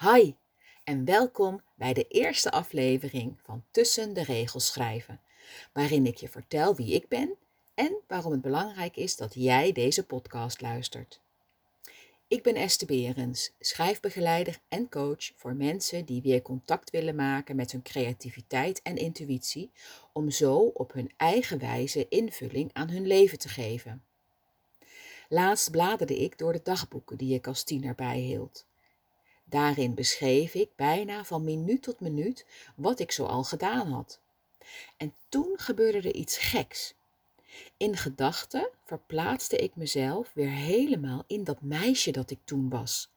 Hi en welkom bij de eerste aflevering van Tussen de Regels Schrijven, waarin ik je vertel wie ik ben en waarom het belangrijk is dat jij deze podcast luistert. Ik ben Esther Berens, schrijfbegeleider en coach voor mensen die weer contact willen maken met hun creativiteit en intuïtie, om zo op hun eigen wijze invulling aan hun leven te geven. Laatst bladerde ik door de dagboeken die ik als tiener bijhield. Daarin beschreef ik bijna van minuut tot minuut wat ik zoal gedaan had. En toen gebeurde er iets geks. In gedachten verplaatste ik mezelf weer helemaal in dat meisje dat ik toen was.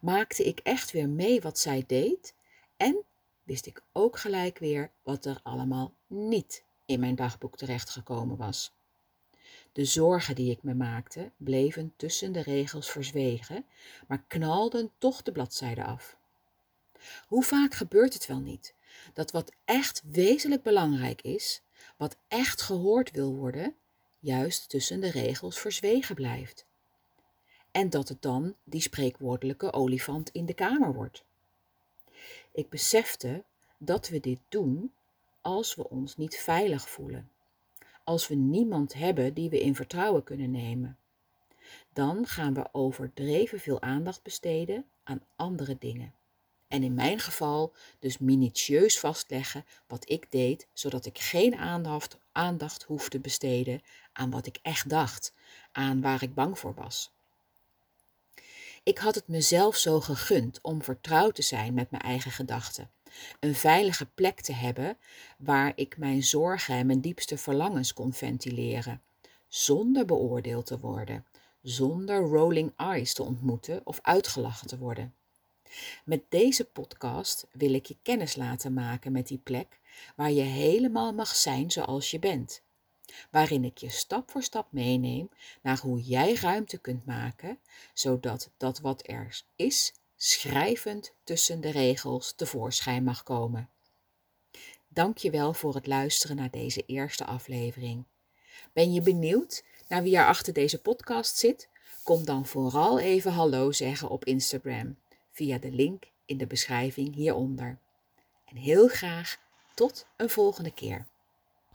Maakte ik echt weer mee wat zij deed en wist ik ook gelijk weer wat er allemaal niet in mijn dagboek terechtgekomen was. De zorgen die ik me maakte bleven tussen de regels verzwegen, maar knalden toch de bladzijde af. Hoe vaak gebeurt het wel niet dat wat echt wezenlijk belangrijk is, wat echt gehoord wil worden, juist tussen de regels verzwegen blijft? En dat het dan die spreekwoordelijke olifant in de kamer wordt. Ik besefte dat we dit doen als we ons niet veilig voelen als we niemand hebben die we in vertrouwen kunnen nemen. Dan gaan we overdreven veel aandacht besteden aan andere dingen. En in mijn geval dus minutieus vastleggen wat ik deed, zodat ik geen aandacht, aandacht hoefde besteden aan wat ik echt dacht, aan waar ik bang voor was. Ik had het mezelf zo gegund om vertrouwd te zijn met mijn eigen gedachten een veilige plek te hebben waar ik mijn zorgen en mijn diepste verlangens kon ventileren, zonder beoordeeld te worden, zonder rolling eyes te ontmoeten of uitgelachen te worden. Met deze podcast wil ik je kennis laten maken met die plek waar je helemaal mag zijn zoals je bent. Waarin ik je stap voor stap meeneem naar hoe jij ruimte kunt maken, zodat dat wat er is schrijvend tussen de regels tevoorschijn mag komen. Dank je wel voor het luisteren naar deze eerste aflevering. Ben je benieuwd naar wie er achter deze podcast zit? Kom dan vooral even hallo zeggen op Instagram via de link in de beschrijving hieronder. En heel graag tot een volgende keer.